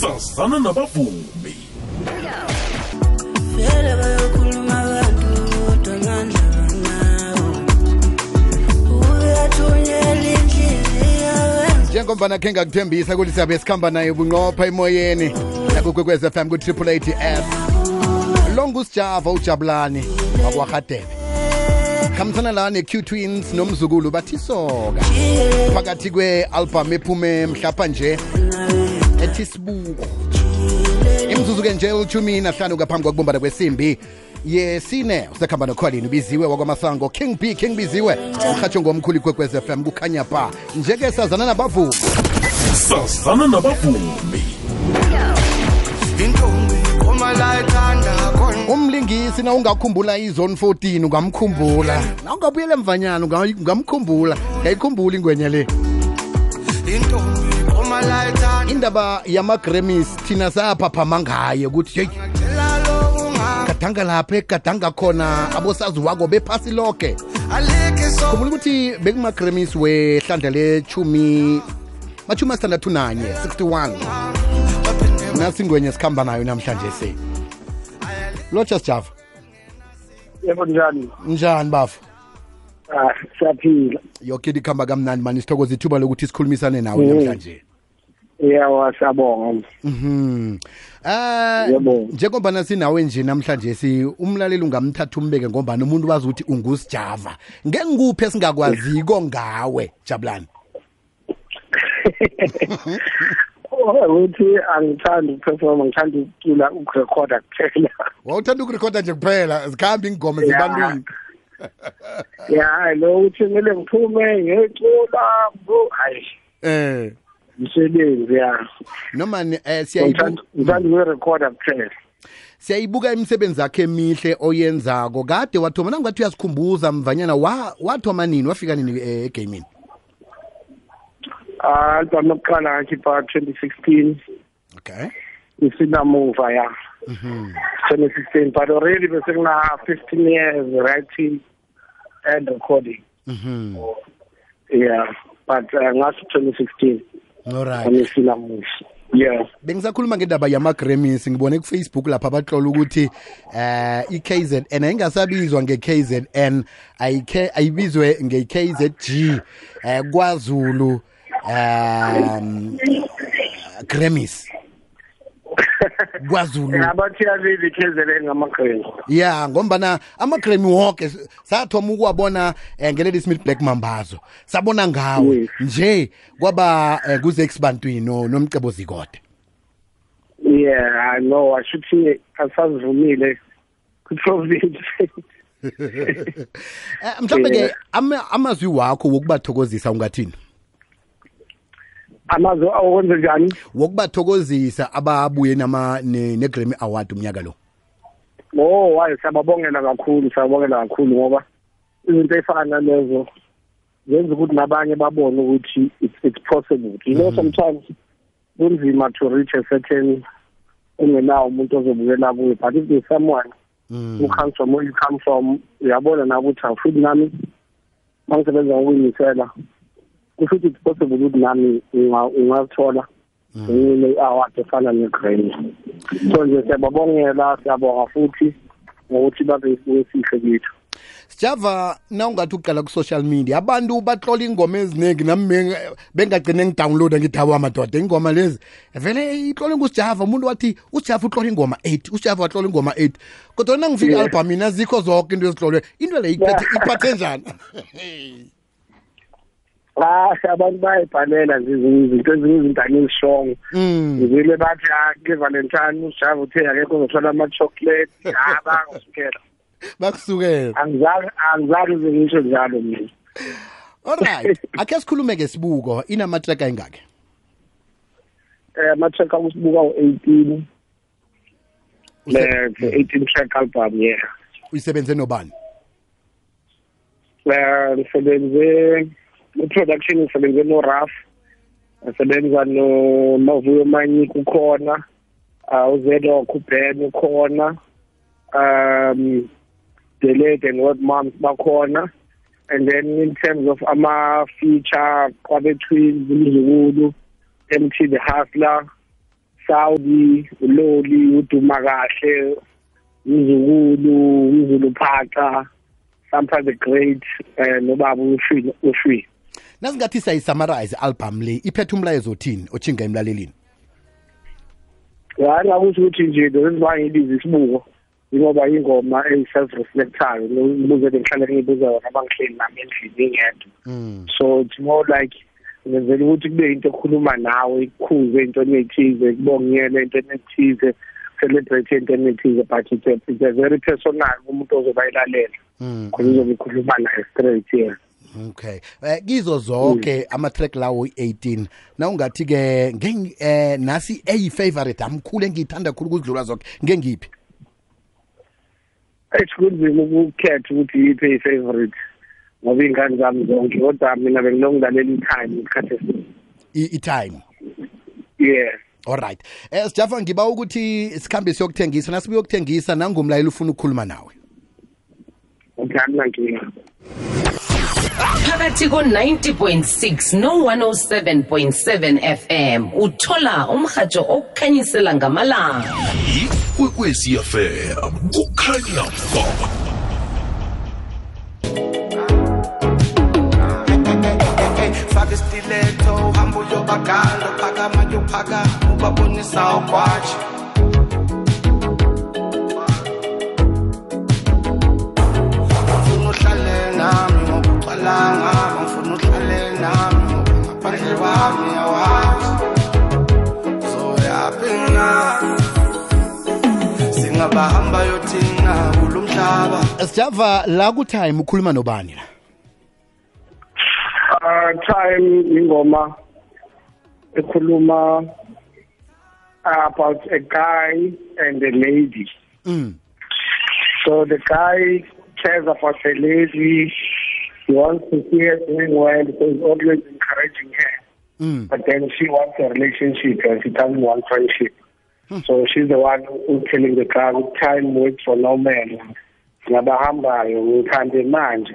sazana nabavumi vele bayokhuluma abantu kodwa amandla banawo uyathunyela inhliziyo wenza njengombana khe ngakuthembisa ukuthi siyabe sikhamba naye bunqopha emoyeni. Nakukwekwez fm ku-triple eight f. Longusijava ujabulani wakwarhadebe khambisana la ne-q twins nomzukulu bathi soka phakathi kwe-albhamu ephume mhlapha nje ethi sibuko imzuzu-ke nje uthumi nahlanu ngaphambi kokubumbana kwesimbi yesine. Usekhamba nokholini ubiziwe wakwamasango king b king biziwe. Urhatshwe ngomkhulu ikwekwez fm kukhanya ba njeke sazana nabavumi. Sazana nabavumi. Umlingisi na ungakhumbula izone 14 ungamkhumbula. Na ungabuyela emvanyana ungamkhumbula. Ngayikhumbula ingwenya le indaba yama-grammys thina saphaphama ngaye ukuthi heyi gadanga lapha egadanga khona abosaziwako bephasi loke. Khumbula ukuthi bekuma-grammys wehlandla lechumi machumi asithandathu nanye 61 nasingwenye sikhamba nayo namhlanje se. Lochas java yebo njani? Njani bafu? Ah siyaphila. Yoke ikhamba kamnandi mani sithokoza ithuba lokuthi sikhulumisane nawe Mhm. namhlanje yawa siyabonga Mhm. Ah Yebo. njengoba sinawe nje namhlanje si umlaleli ungamthatha umbeke ngoba umuntu wazi ukuthi ungusijava ngengikuphi esingakwaziko ngawe Jabulani ukuthi angithandi ukuperforma ngithanda ukucula ukurekhoda kuphela wawuthanda ukurekhoda nje kuphela zikhamba ingoma Ya. zebantwini ya hayi lo ukuthi kumele ngiphume ngecula bo hayi eh msebenzi ya. Noma eh siyayibuka ukurekhoda kuphela. Siyayibuka imisebenzi yakhe emihle oyenzako. Kade wathoma nangathi uyasikhumbuza mvanyana wa wathoma nini? Wafika nini eh, egaming ah album yokuqala ngakhipha 2016 okay. Isinamuva ya. 2016 but already bese kuna 15 years writing and recording. Mhm. Yeah but uh, ngaso 2016 alright angisinamuva yeah. Bengisakhuluma ngendaba yama-grammys ngibone kufacebook lapha batlola ukuthi eh i-kzn ayingasabizwa nge-kzn ayikhe- ayibizwe nge-kzg eh kwazulu um grammys kwazulu. Ya ngombana ama-grammy wonke sathoma ukuwabona um ngeleli smith black mambazo. Sabona ngawe nje kwaba um kuzex bantwini no- nomcebo zikode. Yeah i know. Ukuthi asazivumile kuprovince Eh, mhlawumbe ke amazwi wakho wokubathokozisa ungathini amazwe awenze njani? Wokubathokozisa ababuye nama ne- ne-grammy award umnyaka lo. Oh hayi siyababongela kakhulu siyababongela kakhulu ngoba izinto ey'fana nalezo zenza ukuthi nabanye babone ukuthi it's, it's possible. You know sometimes kunzima to reach a certain ungenawo umuntu ozobukela kuye but if there's someone who comes from where you come from uyabona na ukuthi awufiti nami mangisebenza ngokuyimisela. Kusho ukuthi it's possible ukuthi nami unga- ungazithola ngine i-award efana ne-grain so nje siyababongela siyabonga futhi ngokuthi babe wesihle kithu sijava na ungathi uqala ku-social media abantu batlola ingoma eziningi nami beng- bengagcine ngidownloada ngithi awa madoda ingoma lezi vele itlole ngusijava umuntu wathi usijava utlola ingoma 8 usijava watlola ingoma 8 kodwa nangifika Yeah. i-albhamini azikho zonke into ezitlolwe. Into le iphethe- iphathe njani? Ah abantu bayayibhalela nje ezinye izinto ezinye izinto angizishongo Mm. ngizile bathi ah ke-valentine usijava uthe akekho uzothola ama-chocolate. Ah bangasukela bakusukela. Angizange angizange nje ngisho njalo mina. Alright akhe sikhulume ngesibuko inamatreka ayingakhe eh ama-track akusibuka u-eighteen. Le eighteen track album yeah. Uyisebenze nobani? Eh ngisebenze i-production ngisebenze no-raf ngisebenza nomavuyo manyika ukhona uh, uzedok uben ukhona um delete and what moms bakhona. And then in terms of ama-feature kwabe-twins umzukulu MT the Hustler Saudi Loli uduma kahle Mzukulu Mzulu Phaka Sampa the Great eh nobaba ushwi. Nasingathi sayisummarize album le iphethe umlayezo othini ochinga emlalelini hayi ngakusho ukuthi nje the reason why ngibiza isibuko ngoba ingoma eyi-self reflectayo ngibuze bengihlale ngiyibuza yona abangihleli nami endlini ingedwa mm. so it's more like ngenzela ukuthi kube into ekhuluma nawe ikukhuze entweni ethize kubongele entweni ethize celebrate entweni ethize but it's a, it's a very personal umuntu ozoba ayilalela Mm. khona uzobe ikhuluma naye straight yeah okay. Eh kizo zonke ama-track lawo i-18 na ungathi ke ngeng- eh nasi eyi-favorite amkhulu engiyithanda khulu ukudlula zonke ngengiphi? It's kunzima ukukhetha ukuthi yiphi eyi-favorite ngoba iy'ngane zami zonke kodwa mina benginongilalela i-time isikhathi I- i-time? Yeah. Alright eh sijafa ngiba ukuthi sikhambe siyokuthengisa. Nasibuye ukuthengisa nangumlayeli ufuna ukukhuluma nawe. Okay akunankinga phakathi ko-90.6 no-107.7 fm uthola umrhatsho okukhanyisela ngamalanga. Ikwekwezi fm kukhanya ba faka istiletho uhamba uyobaganda phakama yophaka ubabonisa ukwatshe mhlaba sijava la ku-time ukhuluma nobani la? Uh time ingoma ekhuluma about a guy and a lady. Mm. so the guy cares about the lady. He wants to see her doing well so he's always encouraging her. Mm. but then she wants a relationship and she doesn't want friendship. So she's the one who's telling the guy time waits for no man. Singabahambayo ngithande manje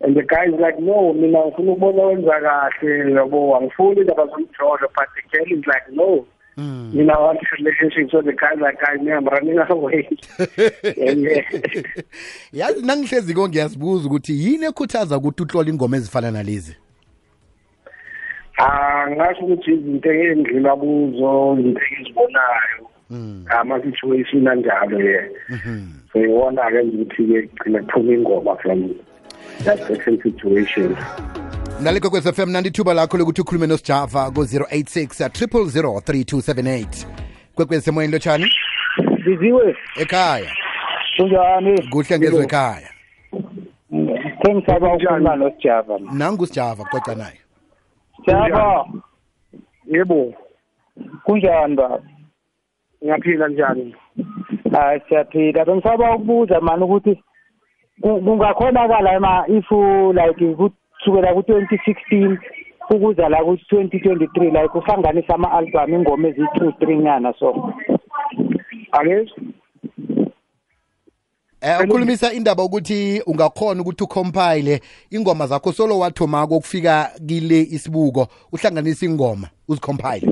and the guy is like no mina ngifuna ukubona wenza kahle yabo angifuni indaba zomjolo but the girl is like no Mm. you know, I want a relationship. So the guy's like, I am running away. and, uh, yazi nangihleziko ngiyazibuza ukuthi yini ekhuthaza ukuthi uhlole ingoma ezifana nalezi ah ngasho ukuthi izinto engidlula kuzo izinto engizibonayo Mm. Ama-situation anjalo ye. Mhm. so iwona-ke ukuthi-ke gcina kuphuma ingoma from that certain situation. Mlaleko kwez fm nandithuba lakho lokuthi ukhulume nosijava ko-086 3278 kwekwezi semoyeni lotshani? Biziwe ekhaya. Kunjani? Kuhle ngezwe ekhaya. Sengisaba ukukhuluma nosijava. Nangusijava coca naye. Sijava. Yebo. Kunjani baba? Ngiyaphila njani hayi siyaphila. Bengisaba ukubuza mani ukuthi ku- kungakhonakala ma if like kusukela ku-twenty sixteen ukuza la ku-twenty twenty three like uhlanganisa ama-album ingoma eziyi-two three nyana so. Ake? Eh ukhulumisa indaba ukuthi ungakhona ukuthi ucompile ingoma zakho solo wathomako ukufika kile isibuko uhlanganisa ingoma uzicompile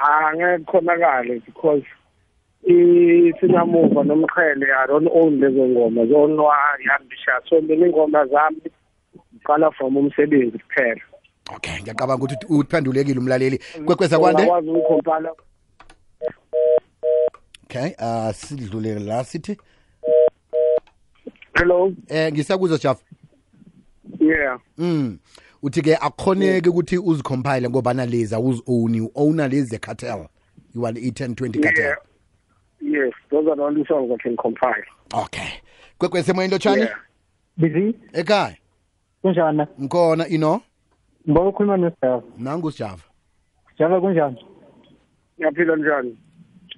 angeke khonakale because isinamuva nomqhele i don't own lezo ngoma. Zonwa yambisha so mina ingoma zami ziqala from umsebenzi kuphela. Okay ngiyacabanga ukuthi uphendulekile umlaleli. Kwekweza kwande? Ungakwazi ukukhompala? Okay uh sidlulele la sithi? Hello? Eh ngisakuzwa Jaf yeah. Mm. Uthi ke akukhoneke ukuthi uzicompile ngoba nalezi awuzi-own u-owna lezi ze-cartel you want i-10 20 cartel yeah. yes those are the only songs i can compile. Okay. Kwekwezi emoyeni lotshani? Yeah. Bizi ekhaya? Kunjani? Ngikhona ino ngoba ukhuluma nosijava nangusijava sijava kunjani? Ngiyaphila njani?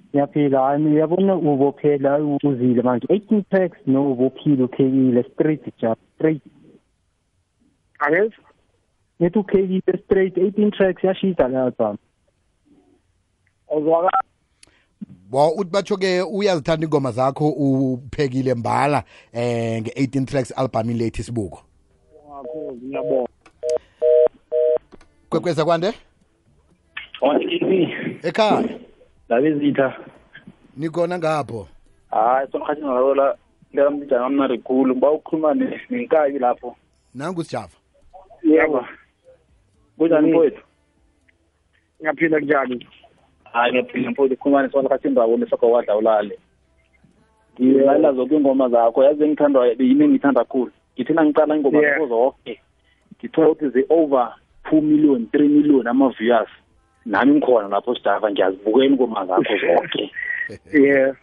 Ngiyaphila hayi uyabona ubophela uzile manje. Eighteen tracks no ubophile ukhekile straight java straight. Angithi ngithi ukhekile straight eighteen tracks yashisa le album uzwakala bo uthi batsho-ke uyazithanda ingoma zakho uphekile mbala eh nge-18 tracks album ilate isibuko kakhulu ngiyabonga kwekweza kwande? Ekhaya. Labezitha nikhona ngapho? Hayi songathi ngalola ngikamjana amnari khulu. Ngiba ukukhuluma ne- nenkabi lapho. Nangu sijava. Yebo. Kunjani mfowethu. Ngiyaphila kunjani? Hayi ngiyaphila mfowethu khumane sona khathi indaba nesakho wadla ulale. Ngilalela zonke ingoma zakho yazi engithandwa yini engithanda kakhulu ngithi ngiqala ingoma zakho zonke ngithola ukuthi zi-over two million three million ama-viewers. Nami ngikhona lapho sidava ngiyazibukela ingoma zakho zonke yeah.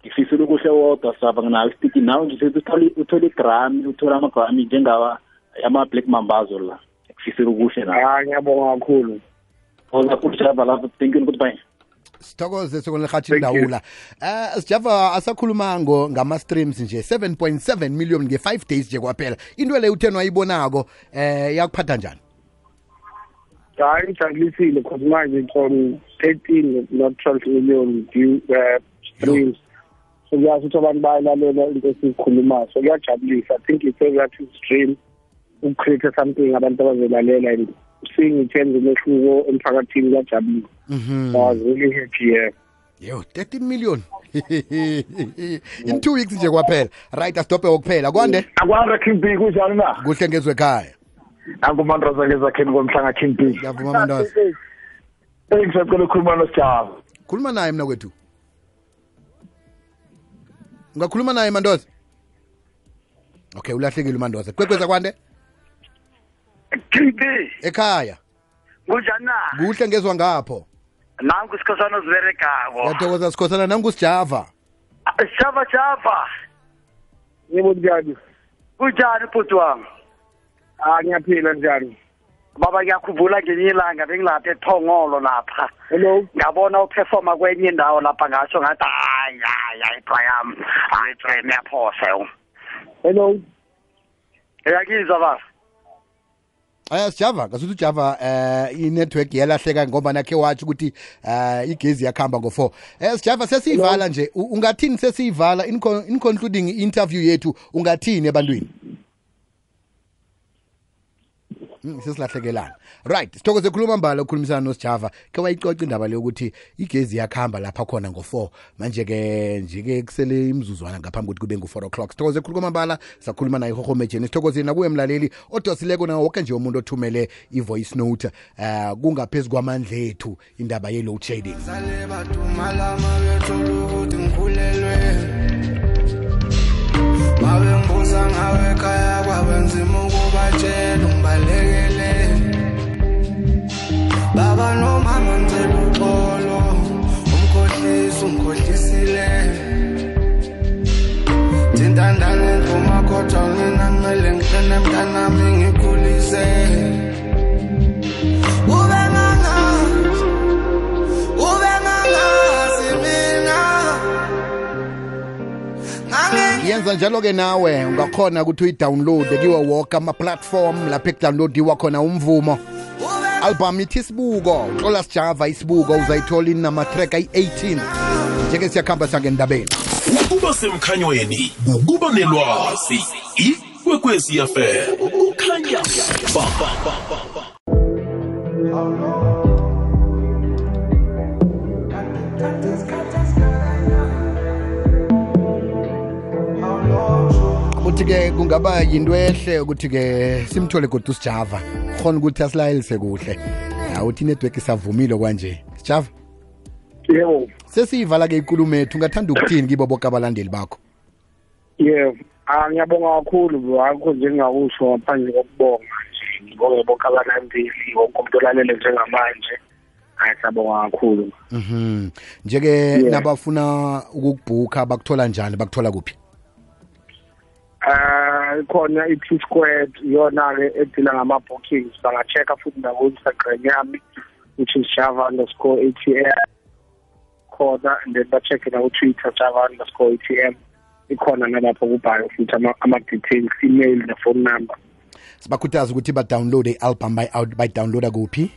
Ngifisela ukuhle wodwa saba nginayo isitiki. Nawe ngifisa uthole uthole igrami uthole amagrami njengawa ama-black mambazo la ngifisela ukuhle nawe. Hayi ngiyabonga kakhulu. Kakhulu java lapho thank you goodbye sithokoze sokunlehathi Thank you. ndawula. Eh sijava asakhuluma ngo ngama-streams nje 7.7 million nge-5 days nje kwaphela. Into le utheni wayibonako eh yakuphatha njani? Hayi ngijabulisile because manje from thirteen not twelve million view uh, streams. So kuyazi ukuthi abantu bayalalela into esizikhulumayo so kuyajabulisa. I think it's a to stream. Ucreate something abantu abazolalela and seeing it yenza umehluko emphakathini kuyajabulisa. Mhm. I was really happy yeah. Yo 13 million. In two weeks nje kwaphela. Right asidobhe wokuphela. Kwande? Akwanda king b kunjani na? Kuhle ngezwe ekhaya. Angumandoza ngezakheni komhlanga king b. Ngiyavuma mandoza eyi ngisacela ukhuluma nosijaba khuluma naye mna kwethu. Ungakhuluma naye mandoza okay ulahlekile umandoza kwekweza kwande? King b. Ekhaya. Kunjani na kuhle ngezwa ngapho. Nangu isikhosana oziberegako. Ngiyathokoza sikhosana nangusijava. Shava shava yebo njani? Kunjani bhuti wami ah ngiyaphila njani? Baba ngiyakhumbula ngenye ilanga bengilapha ethongolo lapha. Hello? Ngabona uperforma kwenye indawo lapha ngasho ngathi hayi hayi hayi yami. Hayi train yaphosa hello? Uyakizwa baba. Aya sijava ngasuthi ujava eh inetwork yalahleka ngoba nakhe watsho ukuthi eh igezi yakhamba ngo4 eh sijava sesiyivala nje ungathini sesiyivala? In concluding interview yethu ungathini ebantwini sesilahlekelana. Right sithokoze khuluma mbala ukukhulumisana nosijava ke wayicoca indaba le yokuthi igezi yakhamba lapha khona ngo4 manje ke njike kusele imzuzwana ngaphambi kokuthi kube ngu4 o'clock. Sithokoze khuluma mbala sakhuluma naye ihohomejeni sithokoze nakuwe mlaleli odosileko nawo woke nje umuntu othumele i-voice note. Uh kungaphezu kwamandla ethu indaba ye-load shading babengibuza ngawe ekhaya kwabenzima ukubatshela ungibalekele baba nomama ngicela uxolo umkhohlisi ungikhohlisile thintandane nhluma kodwa mina ngimele ngihlene mntanami ngikhulise. Yenza njalo-ke nawe ungakhona ukuthi uyidownload kiwo woke ama-platform lapho ekudownloadiwa khona umvumo. Album ithi isibuko uxola sijava isibuko uzayithola inamatrek ayi-18 njeke siyakuhamba sangendabeni ukuba semkhanyweni ukuba nelwazi ikwekwezi kukhanya ukuthi-ke kungaba yinto ehle ukuthi-ke simthole kodwa usijava. Khona ukuthi asilayelise kuhle. Ya, uthi inetwork isavumile kwanje. Sijava? Yebo. Sesiyivala-ke ikulumo ethu ungathanda ukuthini kibo boke abalandeli bakho? Yebo. Ah ngiyabonga kakhulu. Akho nje engingakusho ngaphandle kokubonga nje. Ngibonge bonke abalandeli wonke umuntu olalele njengamanje. Hayi siyabonga kakhulu. Mhm. Njeke nabafuna ukukubhukha bakuthola njani? Bakuthola kuphi? Ah khona i-T squared yona ke edila ngama-bookings. Bangachecka futhi na ku-Instagram yami which is java underscore atm khona and then bachecke na ku-twitter java underscore atm ikhona nalapho kubhayo futhi ama- ama-details email ne-phone number. Sibakhuthaza ukuthi badownloade i-album bayi- bayidownloada kuphi?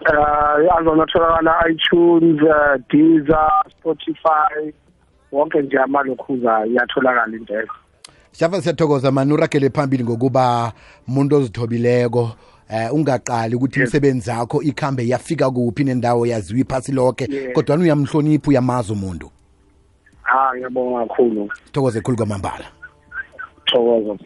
Uh yazona tholakala iTunes uh, Deezer Spotify wonke nje amalokhuza iyatholakala indlela Shafa siyathokoza mani uragele phambili ngokuba umuntu ozithobileko eh ungaqali ukuthi Yes. imisebenzi yakho ikhambe yafika kuphi nendawo yaziwa iphasi lonke Yeah. kodwa uyamhlonipha uyamazi umuntu ah ngiyabonga kakhulu thokoze khulu kwamambala thokoza